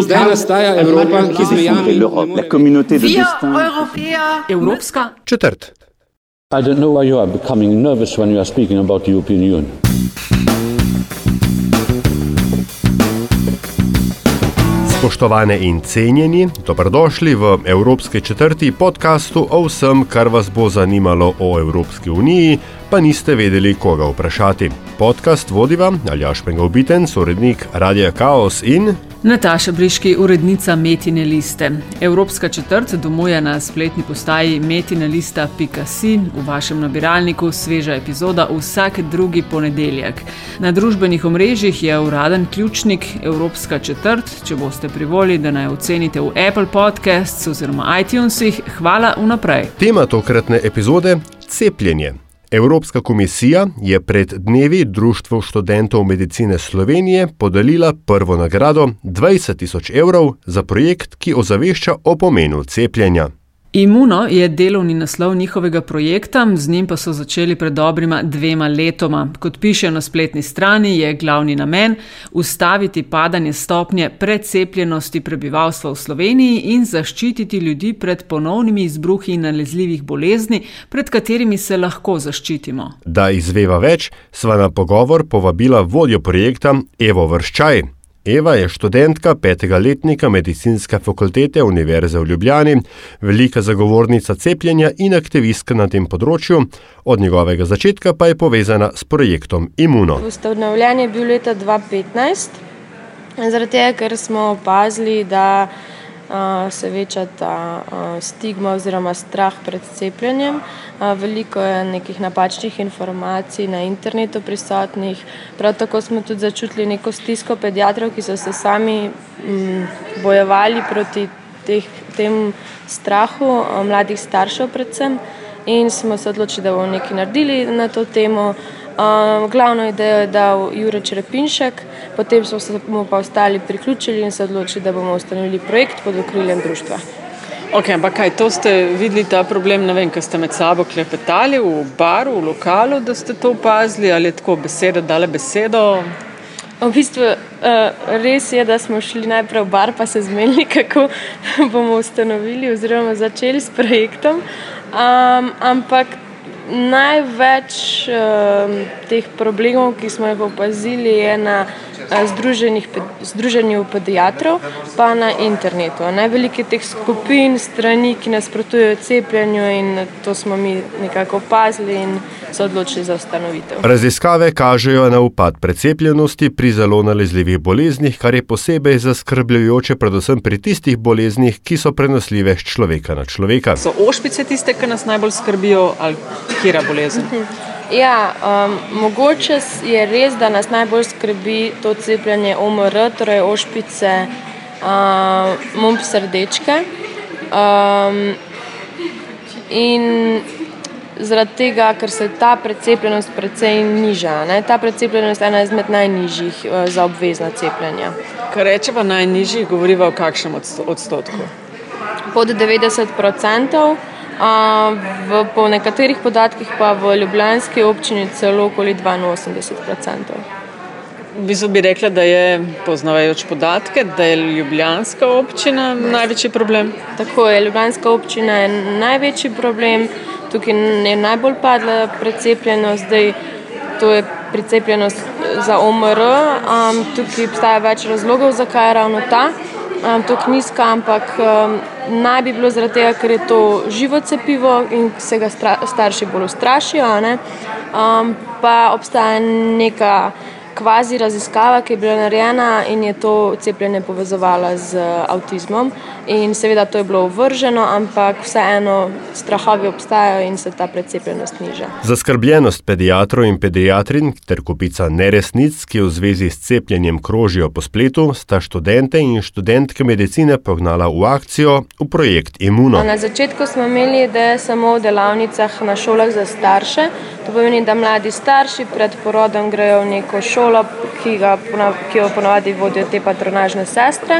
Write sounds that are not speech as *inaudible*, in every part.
Zdaj nastaja Evropa, ki z mejami la communauté de destin. Evropska četrt. I don't know why you are becoming nervous when you are speaking about the European Union. Spoštovane in cenjeni, dobrodošli v Evropske četrti podkastu o vsem, kar vas bo zanimalo o Evropski uniji, pa niste vedeli, koga vprašati. Podcast vodiva Aljaš Pengovbiten, sorednik Radia Chaos in Nataša Briški, urednica Metine liste. Evropska četrt domuje na spletni postaji metinelista.si, v vašem nabiralniku sveža epizoda vsak drugi ponedeljek. Na družbenih omrežjih je uraden ključnik Evropska četrt. Če boste privoli, da naj ocenite v Apple Podcasts oziroma iTunesih, hvala vnaprej. tema tokratne epizode: cepljenje. Evropska komisija je pred dnevi Društvu študentov medicine Slovenije podelila prvo nagrado 20 tisoč evrov za projekt, ki ozavešča o pomenu cepljenja. Imuno je delovni naslov njihovega projekta, z njim pa so začeli pred dobrima dvema letoma. Kot pišejo na spletni strani, je glavni namen ustaviti padanje stopnje precepljenosti prebivalstva v Sloveniji in zaščititi ljudi pred ponovnimi izbruhi nalezljivih bolezni, pred katerimi se lahko zaščitimo. Da izveva več, sva na pogovor povabila vodjo projekta Evo Vrščaj. Eva je študentka petega letnika medicinske fakultete Univerze v Ljubljani, velika zagovornica cepljenja in aktivistka na tem področju, od njegovega začetka pa je povezana s projektom Imuno. Ustanovljen je bil leta 2015, zaradi tega, ker smo opazili, da se veča ta stigma oziroma strah pred cepljenjem. Veliko je nekih napačnih informacij na internetu prisotnih. Prav tako smo tudi začutili neko stisko pediatrov, ki so se sami bojevali proti teh, tem strahu mladih staršev predvsem. In smo se odločili, da bomo nekaj naredili na to temo. Um, glavno idejo je dal Jurek Črepinšek, potem smo se mu pa ostali priključili in se odločili, da bomo ustanovili projekt pod okriljem društva. Ok, ampak kaj, to ste videli ta problem, ne vem, ker ste med sabo klepetali v baru, v lokalu, da ste to opazili ali je tako beseda dale besedo? V bistvu uh, res je, da smo šli najprej v bar, pa se zmenili, *laughs* kako bomo ustanovili oziroma začeli s projektom. Um, ampak največ um, teh problemov, ki smo jih opazili, je na uh, združenih, pe- združenju pediatrov, pa na internetu. Najveliko je teh skupin, strani, ki nasprotujejo cepljenju in to smo mi nekako opazili in se odločili za ustanovitev. Raziskave kažejo na upad precepljenosti pri zelo nalezljivih boleznih, kar je posebej zaskrbljujoče predvsem pri tistih boleznih, ki so prenosljive z človeka na človeka. So ošpice tiste, ki nas najbolj skrbijo ali kira bolezen? *laughs* Ja, um, mogoče je res, da nas najbolj skrbi to cepljenje OMR, torej ošpice, uh, mump srdečke. Um, in zaradi tega, ker se ta precepljenost precej niža. Ne? Ta precepljenost je ena izmed najnižjih uh, za obvezna cepljenja. Kar rečeva najnižji, govoriva o kakšnem odsto- odstotku. Pod 90 odstotkov. V, po nekaterih podatkih pa v Ljubljanski občini celo okoli 82 odstotkov. V bistvu bi rekla, da je, poznavajoč podatke, da je Ljubljanska občina največji problem. Tako je, Ljubljanska občina je največji problem, tukaj je najbolj padla precepljenost, zdaj to je precepljenost za OMR. Um, tukaj obstaja več razlogov, zakaj je ravno ta. Um, tako nizka, ampak um, naj bi bilo zaradi tega, ker je to živo cepivo in se ga stra starši bolj ustrašijo. Um, pa obstaja neka kvazi raziskava, ki je bila narejena in je to cepljenje povezovala z avtizmom. In seveda to je bilo ovrženo, ampak vseeno strahovi obstajajo in se ta precepljenost niža. Zaskrbljenost pediatrov in pediatrin ter kupica neresnic, ki v zvezi s cepljenjem krožijo po spletu, sta študente in študentke medicine pognala v akcijo v projekt Imuno. Na začetku smo imeli ideje samo v delavnicah na šolah za starše. To pomeni, da mladi starši pred porodom grejo v neko šolo, ki, ga, ki jo ponavadi vodijo te patronažne sestre.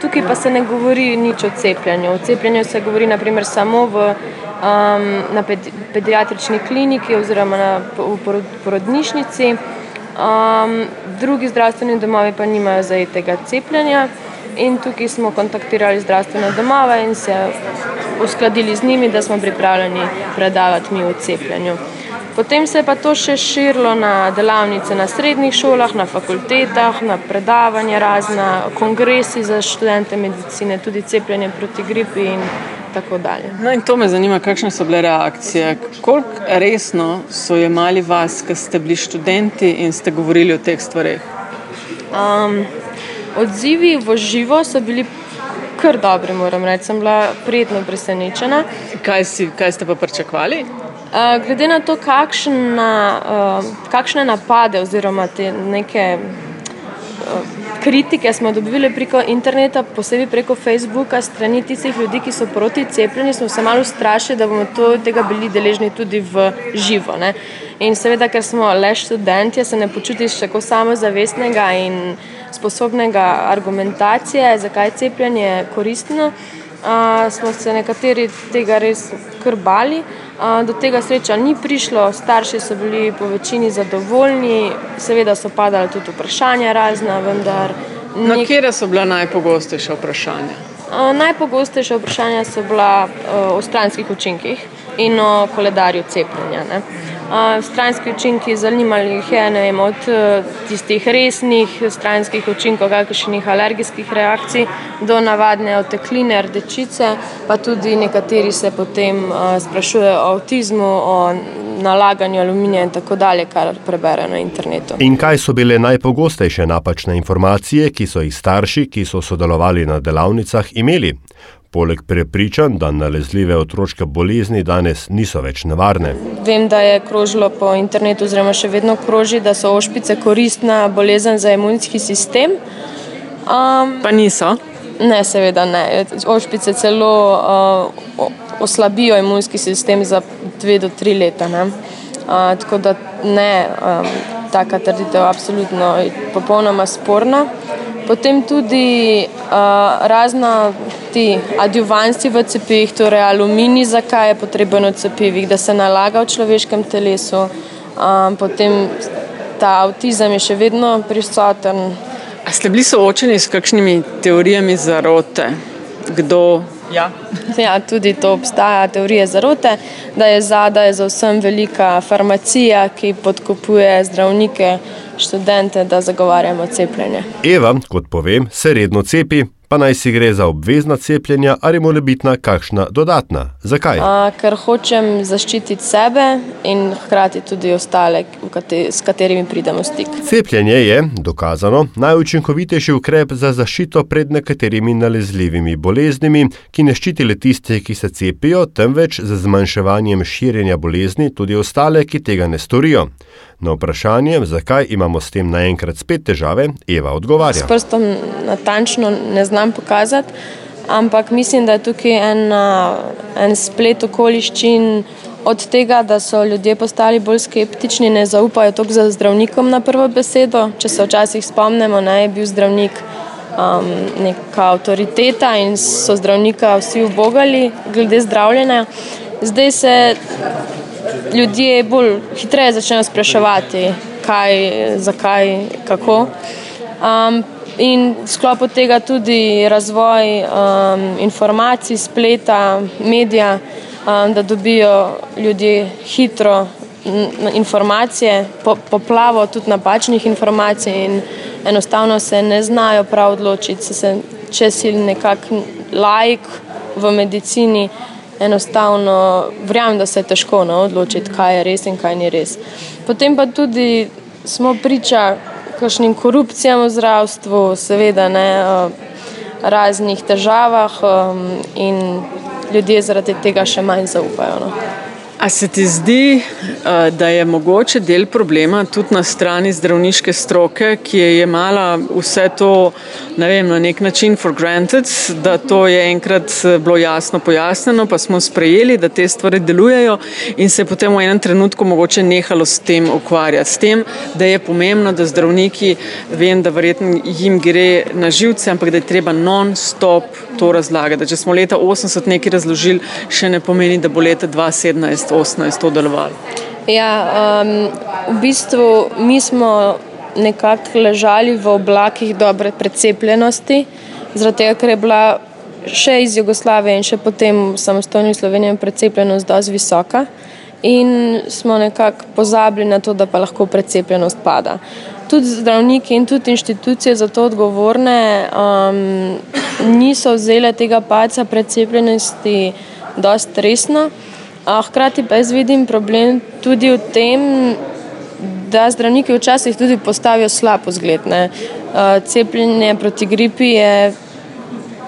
Tukaj pa se ne govori nič o cepljenju. O cepljenju se govori naprimer samo v, na pedi pediatrični kliniki oziroma na, v porod- porodnišnici. Um, drugi zdravstveni domovi pa nimajo zajetega cepljenja. In tukaj smo kontaktirali zdravstvene domove in se uskladili z njimi, da smo pripravljeni predavati mi v cepljenju. Potem se je pa to še širilo na delavnice na srednjih šolah, na fakultetah, na predavanja, razna kongresi za študente medicine, tudi cepljenje proti gripi in tako dalje. No, in to me zanima, kakšne so bile reakcije. Koliko resno so jemali vas, ko ste bili študenti in ste govorili o teh stvareh? Um, odzivi v živo so bili kar dobri, moram reči. Sem bila prijetno presenečena. Kaj, si, kaj ste pa pričakovali? Uh, glede na to, kakšna, uh, kakšne napade oziroma te neke uh, kritike smo dobili preko interneta, posebej preko Facebooka, strani tistih ljudi, ki so proti cepljenju, smo se malo strašili, da bomo to, tega bili deležni tudi v živo. Ne? In seveda, ker smo le študenti, se ne počutiš tako samozavestnega in sposobnega argumentacije, zakaj je cepljenje koristno. Uh, smo se nekateri tega res krbali. Do tega sreča ni prišlo, starši so bili po večini zadovoljni, seveda so padala tudi vprašanja razna, vendar. Na nek... kje so bila najpogostejša vprašanja? Najpogostejša vprašanja so bila o stranskih učinkih in o koledarju cepljenja. Ne? Stranski učinki zanimali jih je vem, od e, tistih resnih stranskih učinkov, kakršnih alergijskih reakcij, do navadne otekline, rdečice, pa tudi nekateri se potem e, sprašujejo o avtizmu, o nalaganju aluminija in tako dalje, kar preberejo na internetu. In kaj so bile najpogostejše napačne informacije, ki so jih starši, ki so sodelovali na delavnicah, imeli? Poleg prepričanj, da nalezljive otroške bolezni danes niso več nevarne. Vem, da je krožilo po internetu, oziroma še vedno kroži, da so ošpice koristna bolezen za imunski sistem. Um, pa niso? Ne, seveda ne. Ošpice celo uh, oslabijo imunski sistem za dve do tri leta. Uh, tako da ne, um, taka trditev je absolutno popolnoma sporna. Potem tudi uh, razna ti adjuvanci v cepivih, torej aluminij, zakaj je potreben v cepivih, da se nalaga v človeškem telesu. Um, potem ta avtizem je še vedno prisoten. A ste bili soočeni s kakšnimi teorijami zarote? Kdo? Ja. ja, tudi to obstaja, teorije zarote, da je zadaj za vsem velika farmacija, ki podkupuje zdravnike študente, da zagovarjamo cepljenje. Eva, kot povem, se redno cepi, pa naj si gre za obvezna cepljenja ali mora biti na kakšna dodatna. Zakaj? A, ker hočem zaščititi sebe in hkrati tudi ostale, s katerimi pridemo v stik. Cepljenje je, dokazano, najučinkovitejši ukrep za zaščito pred nekaterimi nalezljivimi boleznimi, ki ne ščiti le tiste, ki se cepijo, temveč za zmanjševanjem širjenja bolezni tudi ostale, ki tega ne storijo. Na vprašanje, zakaj imamo s tem naenkrat spet težave, Eva odgovarja. S prstom natančno ne znam pokazati, ampak mislim, da je tukaj en, en splet okoliščin. Od tega, da so ljudje postali bolj skeptični, ne zaupajo toliko za zdravnikom na prvo besedo. Če se včasih spomnimo, da je bil zdravnik um, neka avtoriteta in so zdravnika vsi ubogali glede zdravljenja. Zdaj se ljudje bolj hitreje začnejo spraševati, kaj, zakaj, kako. Um, in sklopu tega tudi razvoj um, informacij, spleta, medija, um, da dobijo ljudje hitro informacije, po, poplavo tudi napačnih informacij in enostavno se ne znajo prav odločiti, se, če si nekak laik v medicini enostavno verjamem, da se je težko no, odločiti, kaj je res in kaj ni res. Potem pa tudi smo priča kakšnim korupcijam v zdravstvu, seveda ne raznih težavah in ljudje zaradi tega še manj zaupajo. No. A se ti zdi, eh, da je mogoče del problema tudi na strani zdravniške stroke, ki je jemala vse to vem, na nek način for granted, da to je enkrat eh, bilo jasno pojasnjeno, pa smo sprejeli, da te stvari delujejo in se je potem v enem trenutku mogoče nehalo s tem ukvarjati. S tem, da je pomembno, da zdravniki, vem, da verjetno jim gre na živce, ampak da je treba non-stop to razlagati. Da če smo leta 80 nekaj razložili, še ne pomeni, da bo leta 2017 2018 to delovalo? Ja, um, v bistvu mi smo nekako ležali v oblakih dobre precepljenosti, zaradi tega, ker je bila še iz Jugoslavije in še potem v samostojni Sloveniji precepljenost dosti visoka in smo nekako pozabili na to, da pa lahko precepljenost pada. Tudi zdravniki in tudi inštitucije za to odgovorne um, niso vzele tega paca precepljenosti dosti resno. Hkrati pa jaz vidim problem tudi v tem, da zdravniki včasih tudi postavijo slab vzgled. Ne. Cepljenje proti gripi je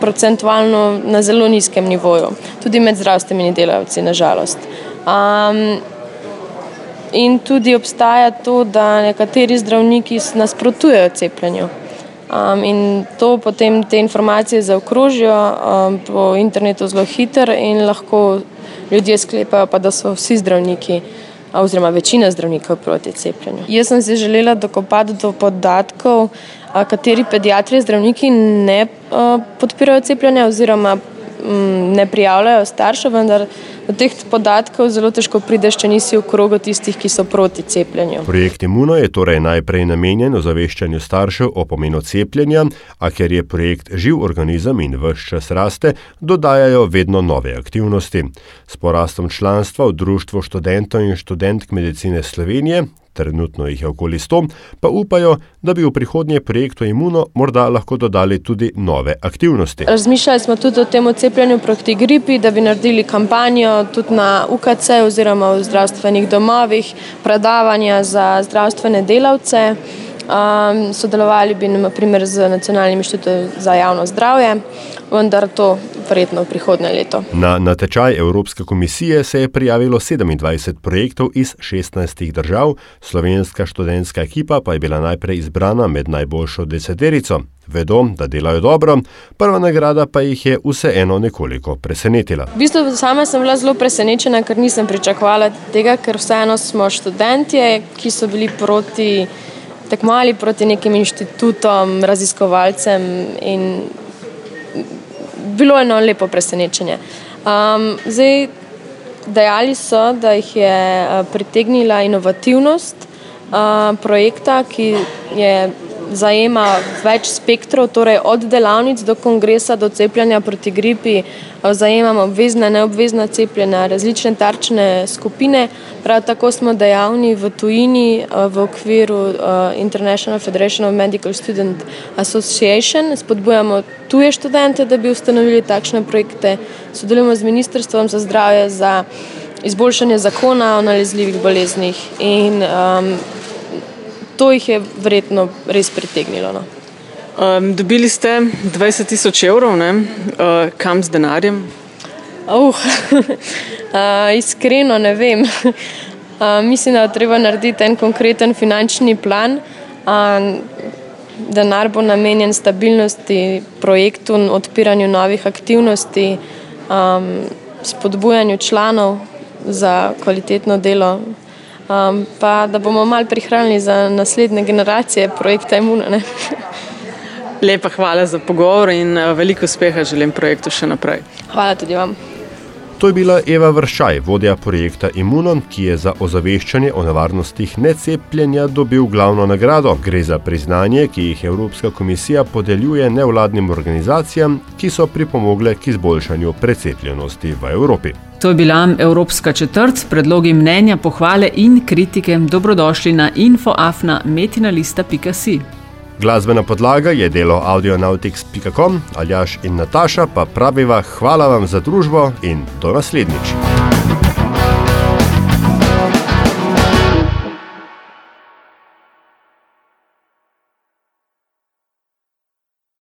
procentualno na zelo nizkem nivoju, tudi med zdravstvenimi delavci, nažalost. Um, in tudi obstaja to, da nekateri zdravniki nasprotujejo cepljenju. Um, in to potem te informacije zaokrožijo um, po internetu zelo hitro, in lahko ljudje sklepajo, pa, da so vsi zdravniki, oziroma večina zdravnikov proti cepljenju. Jaz sem si želela dokopati do podatkov, kateri pediatri zdravniki ne podpirajo cepljenja, oziroma ne prijavljajo staršev, vendar do teh podatkov zelo težko prideš, če nisi v krogu tistih, ki so proti cepljenju. Projekt Imuno je torej najprej namenjen ozaveščanju staršev o pomenu cepljenja, a ker je projekt živ organizem in vse čas raste, dodajajo vedno nove aktivnosti. S porastom članstva v Društvu študentov in študentk medicine Slovenije trenutno jih je okoli sto, pa upajo, da bi v prihodnje projektu Imuno morda lahko dodali tudi nove aktivnosti. Razmišljali smo tudi o tem cepljenju proti gripi, da bi naredili kampanjo tudi na UKC oziroma v zdravstvenih domovih, predavanja za zdravstvene delavce. Um, sodelovali bi naprimer z Nacionalnim inštitutom za javno zdravje, vendar to verjetno prihodnje leto. Na natečaj Evropske komisije se je prijavilo 27 projektov iz 16 držav, slovenska študentska ekipa pa je bila najprej izbrana med najboljšo deseterico. Vedo, da delajo dobro, prva nagrada pa jih je vseeno nekoliko presenetila. V bistvu sama sem bila zelo presenečena, ker nisem pričakovala tega, ker vseeno smo študentje, ki so bili proti tekmovali proti nekim inštitutom, raziskovalcem in bilo je eno lepo presenečenje. Um, zdaj, dejali so, da jih je uh, pritegnila inovativnost uh, projekta, ki je zajema več spektrov, torej od delavnic do kongresa, do cepljenja proti gripi, zajemamo obvezna, neobvezna cepljenja, različne tarčne skupine. Prav tako smo dejavni v tujini v okviru International Federation of Medical Student Association. Spodbujamo tuje študente, da bi ustanovili takšne projekte. Sodelujemo z Ministrstvom za zdravje za izboljšanje zakona o nalezljivih boleznih in um, to jih je verjetno res pritegnilo. No. Um, dobili ste 20 tisoč evrov, uh, kam z denarjem? Uh, *laughs* uh, iskreno ne vem. Uh, *laughs* mislim, da je treba narediti en konkreten finančni plan. Uh, denar bo namenjen stabilnosti projektu, odpiranju novih aktivnosti, um, spodbujanju članov za kvalitetno delo um, pa da bomo malo prihranili za naslednje generacije projekta Imuna. Lepa hvala za pogovor in uh, veliko uspeha želim projektu še naprej. Hvala tudi vam. To je bila Eva Vršaj, vodja projekta Imuno, ki je za ozaveščanje o nevarnostih necepljenja dobil glavno nagrado. Gre za priznanje, ki jih Evropska komisija podeljuje nevladnim organizacijam, ki so pripomogle k izboljšanju precepljenosti v Evropi. To je bila Evropska četrt, predlogi mnenja, pohvale in kritike. Dobrodošli na infoafna.metinalista.si. Glasbena podlaga je delo audionautics.com, Aljaš in Nataša pa praviva hvala vam za družbo in do naslednjič.